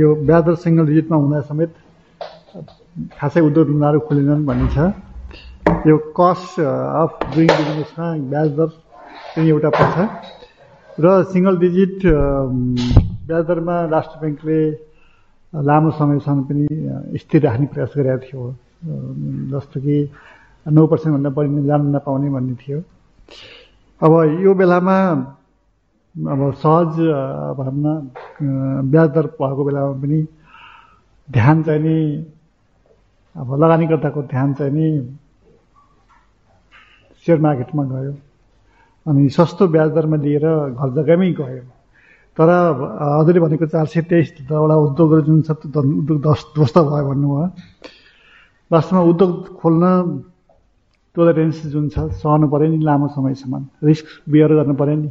यो सिङ्गल डिजिटमा हुँदा समेत खासै उद्योग धन्दाहरू खोलेनन् भन्ने छ यो कस्ट अफ डुइङ बिजनेसमा ब्याज दर पनि एउटा पर्छ र सिङ्गल डिजिट ब्याज दरमा राष्ट्र ब्याङ्कले लामो समयसम्म पनि स्थिर राख्ने प्रयास गरेको थियो। जस्तो कि नौ पर्सेन्टभन्दा बढी जान नपाउने भन्ने थियो। अब यो बेलामा अब सहज भनौँ न ब्याज दर भएको बेलामा पनि ध्यान चाहिँ नि अब लगानीकर्ताको ध्यान चाहिँ नि सेयर मार्केटमा गयो। अनि सस्तो ब्याज दरमा लिएर घर जग्गामै गयो। तर हजुरले भनेको चार सय तेइसवटा उद्योगहरू जुन छ उद्योग ध्वस्त भयो भन्नुभयो वास्तवमा उद्योग खोल्न टोलरेन्स जुन छ सहनु पऱ्यो नि लामो समयसम्म। रिस्क बियर गर्नु पऱ्यो नि।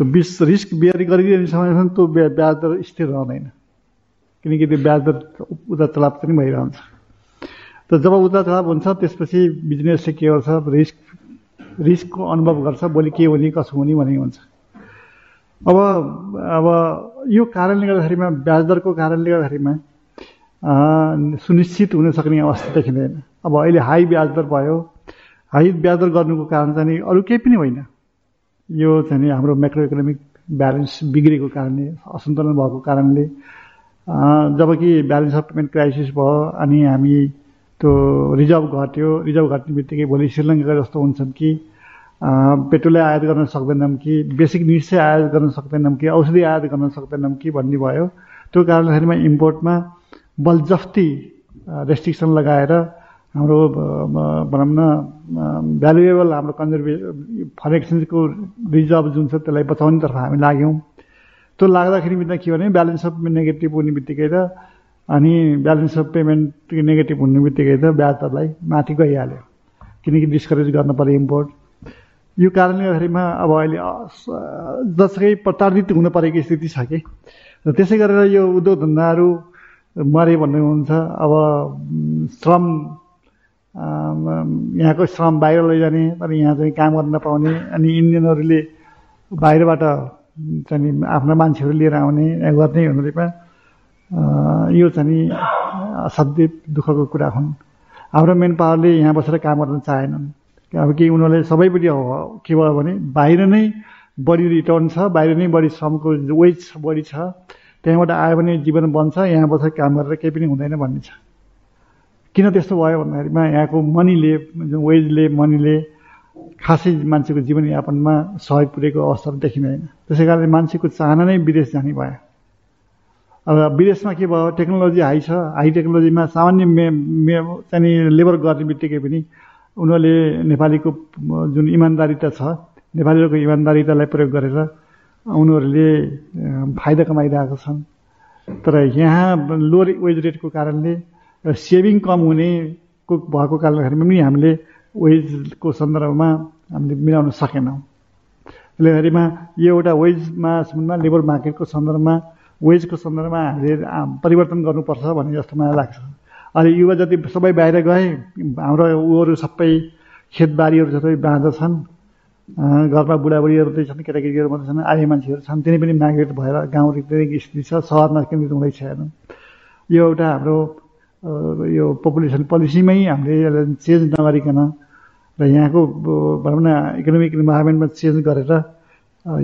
त्यो बिस रिस्क बियर गरिरहने समयसम्म त्यो ब्याज दर स्थिर रहँदैन। किनकि त्यो ब्याज दर उता चलाप पनि भइरहन्छ। त जब उता चलाप हुन्छ त्यसपछि बिजनेसले के गर्छ रिस्क रिस्कको अनुभव गर्छ भोलि के हुने कसो हुने भन्ने हुन्छ। अब अब यो कारणले गर्दाखेरिमा ब्याज दरको कारणले गर्दाखेरिमा सुनिश्चित हुन सक्ने अवस्था देखिँदैन। अब अहिले हाई ब्याज दर भयो हाई ब्याज दर गर्नुको कारण चाहिँ अरू केही पनि होइन। यो चाहिँ हाम्रो म्याक्रो इकोनोमिक ब्यालेन्स बिग्रेको कारणले असन्तुलन भएको कारणले जबकि ब्यालेन्स अफ पेमेन्ट क्राइसिस भयो अनि हामी त्यो रिजर्भ घट्यो रिजर्भ घट्ने बित्तिकै भोलि श्रीलङ्का जस्तो हुन्छन् कि पेट्रोलै आयात गर्न सक्दैनौँ कि बेसिक निड्सै आयात गर्न सक्दैनौँ कि औषधि आयात गर्न सक्दैनौँ कि भन्ने भयो। त्यो कारणखेरिमा इम्पोर्टमा बलजफ्ती रेस्ट्रिक्सन लगाएर हाम्रो भनौँ न भ्यालुएबल हाम्रो कन्जर्भे फरेन एक्सचेन्जको रिजर्भ जुन छ त्यसलाई बचाउनेतर्फ हामी लाग्यौँ। त्यो लाग्दाखेरि बित्दा के भने ब्यालेन्स अफ नेगेटिभ हुने बित्तिकै त अनि ब्यालेन्स अफ पेमेन्ट नेगेटिभ हुने बित्तिकै त ब्याज दरलाई माथि गइहाल्यो। किनकि डिस्करेज गर्नु पऱ्यो इम्पोर्ट यो कारणले गर्दाखेरिमा अब अहिले जसकै प्रताडित हुनु परेको स्थिति छ कि र त्यसै गरेर यो उद्योग धन्दाहरू मरे भन्ने हुन्छ। अब श्रम यहाँको श्रम बाहिर लैजाने तर यहाँ चाहिँ काम गर्न नपाउने अनि इन्डियनहरूले बाहिरबाट चाहिँ आफ्ना मान्छेहरू लिएर आउने गर्ने हुनुले यो चाहिँ असाध्यै दुःखको कुरा हुन्। हाम्रो मेन पावरले यहाँ बसेर काम गर्न चाहेनन्। अब कि उनीहरूले सबैपट्टि के भयो भने बाहिर नै बढी रिटर्न छ बाहिर नै बढी श्रमको वेज बढी छ त्यहाँबाट आयो भने जीवन बन्छ यहाँ बसेर काम गरेर केही पनि हुँदैन भन्ने छ। किन त्यस्तो भयो भन्दाखेरिमा यहाँको मनीले जुन वेजले मनीले खासै मान्छेको जीवनयापनमा सहयोग पुर्याएको अवस्थाहरू देखिँदैन। त्यसै कारणले मान्छेको चाहना नै विदेश जाने भयो। अब विदेशमा के भयो? टेक्नोलोजी हाई छ। हाई टेक्नोलोजीमा सामान्य मे मे चाहिँ लेबर गर्ने बित्तिकै पनि उनीहरूले नेपालीको जुन इमान्दारिता छ नेपालीहरूको इमान्दारितालाई प्रयोग गरेर उनीहरूले फाइदा कमाइरहेको छन्। तर यहाँ लो वेज रेटको कारणले सेभिङ कम हुनेको भएको कारणले पनि हामीले वेजको सन्दर्भमा हामीले मिलाउन सकेनौँ। त्यसले गर्दामा यो एउटा वेजमा सन्दर्भमा लेबर मार्केटको सन्दर्भमा वेजको सन्दर्भमा हामीले परिवर्तन गर्नुपर्छ भन्ने जस्तो मलाई लाग्छ। अहिले युवा जति सबै बाहिर गए हाम्रो उहरू सबै खेतबारीहरू सबै बाँझो छन् घरमा बुढाबुढीहरू चाहिँ छन् केटाकेटीहरू मात्रै छन् आए मान्छेहरू छन् तिनी पनि माइग्रेट भएर गाउँ स्थिति छ सहरमा केन्द्रित हुँदैछ हेर्नु यो एउटा हाम्रो यो पपुलेसन पोलिसीमै हामीले चेन्ज नगरिकन र यहाँको भनौँ न इकोनोमिक इन्भाइरोमेन्टमा चेन्ज गरेर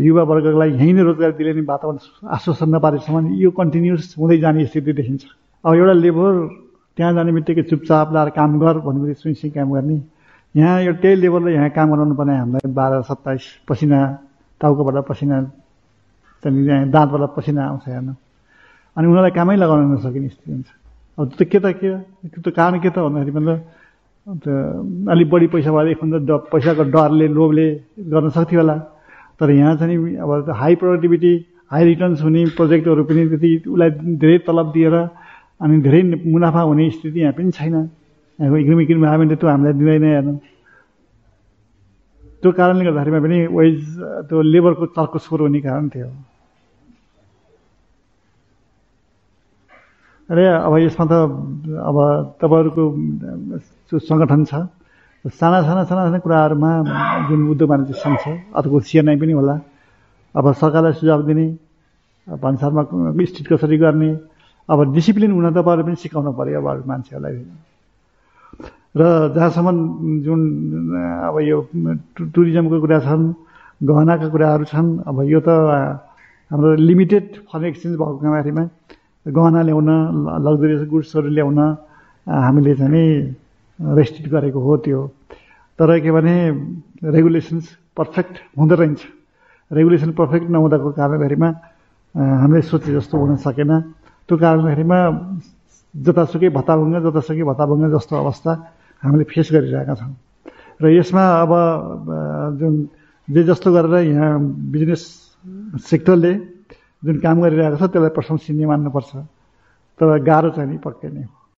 युवावर्गलाई यहीँ नै रोजगार दिने वातावरण आश्वासन नपारेसम्म यो कन्टिन्युस हुँदै जाने स्थिति देखिन्छ। अब एउटा लेबर त्यहाँ जाने बित्तिकै चुपचाप लाएर काम गर भनेपछि सुई काम गर्ने। यहाँ यो त्यही लेबरले यहाँ काम गराउनु पर्ने हामीलाई बाह्र सत्ताइस पसिना टाउकोबाट पसिना त्यहाँदेखि दाँतबाट पसिना आउँछ हेर्नु। अनि उनीहरूलाई कामै लगाउन नसकिने स्थिति हुन्छ। अब त्यो के त के? त्यो कारण के त भन्दाखेरि मतलब अलिक बढी पैसा भएर एकभन्दा ड पैसाको डरले लोभले गर्न सक्थ्यो होला। तर यहाँ चाहिँ अब हाई प्रोडक्टिभिटी हाई रिटर्न्स हुने प्रोजेक्टहरू पनि त्यति उसलाई धेरै तलब दिएर अनि धेरै मुनाफा हुने स्थिति यहाँ पनि छैन। यहाँको इकोनोमिक इन्भाइरोमेन्टले त्यो हामीलाई दिँदैन हेर्नु। त्यो कारणले गर्दाखेरिमा पनि वेज त्यो लेबरको चर्को स्वर हुने कारण थियो। अरे अब यसमा त अब तपाईँहरूको सङ्गठन छ। साना साना साना साना कुराहरूमा जुन उद्योग वाणिज्य सङ्घ छ अथवा सिएनआई पनि होला। अब सरकारलाई सुझाव दिने भन्सारमा स्थित कसरी गर्ने अब डिसिप्लिन हुन त पऱ्यो पनि सिकाउनु पऱ्यो अब मान्छेहरूलाई। र जहाँसम्म जुन अब यो टुरिज्मको कुरा छन् गहनाका कुराहरू छन् अब यो त हाम्रो लिमिटेड फरेन एक्सचेन्ज भएको कारणमा गहना ल्याउन लग्जरियस गुड्सहरू ल्याउन हामीले चाहिँ रेस्ट्रिक्ट गरेको हो त्यो। तर के भने रेगुलेसन्स पर्फेक्ट हुँदो रहेछ। रेगुलेसन पर्फेक्ट नहुँदाको कारणभरिमा हामीले सोचे जस्तो हुन सकेन। त्यो कारणभरिमा जतासुकै भत्ताभङ्ग जतासुकै भत्ताभङ्ग जस्तो अवस्था हामीले फेस गरिरहेका छौँ। र यसमा अब जुन जे जस्तो गरेर यहाँ बिजनेस सेक्टरले जुन काम गरिरहेको छ त्यसलाई प्रशंसनीय मान्नुपर्छ। तर गाह्रो चाहिँ नि पक्कै नै हो।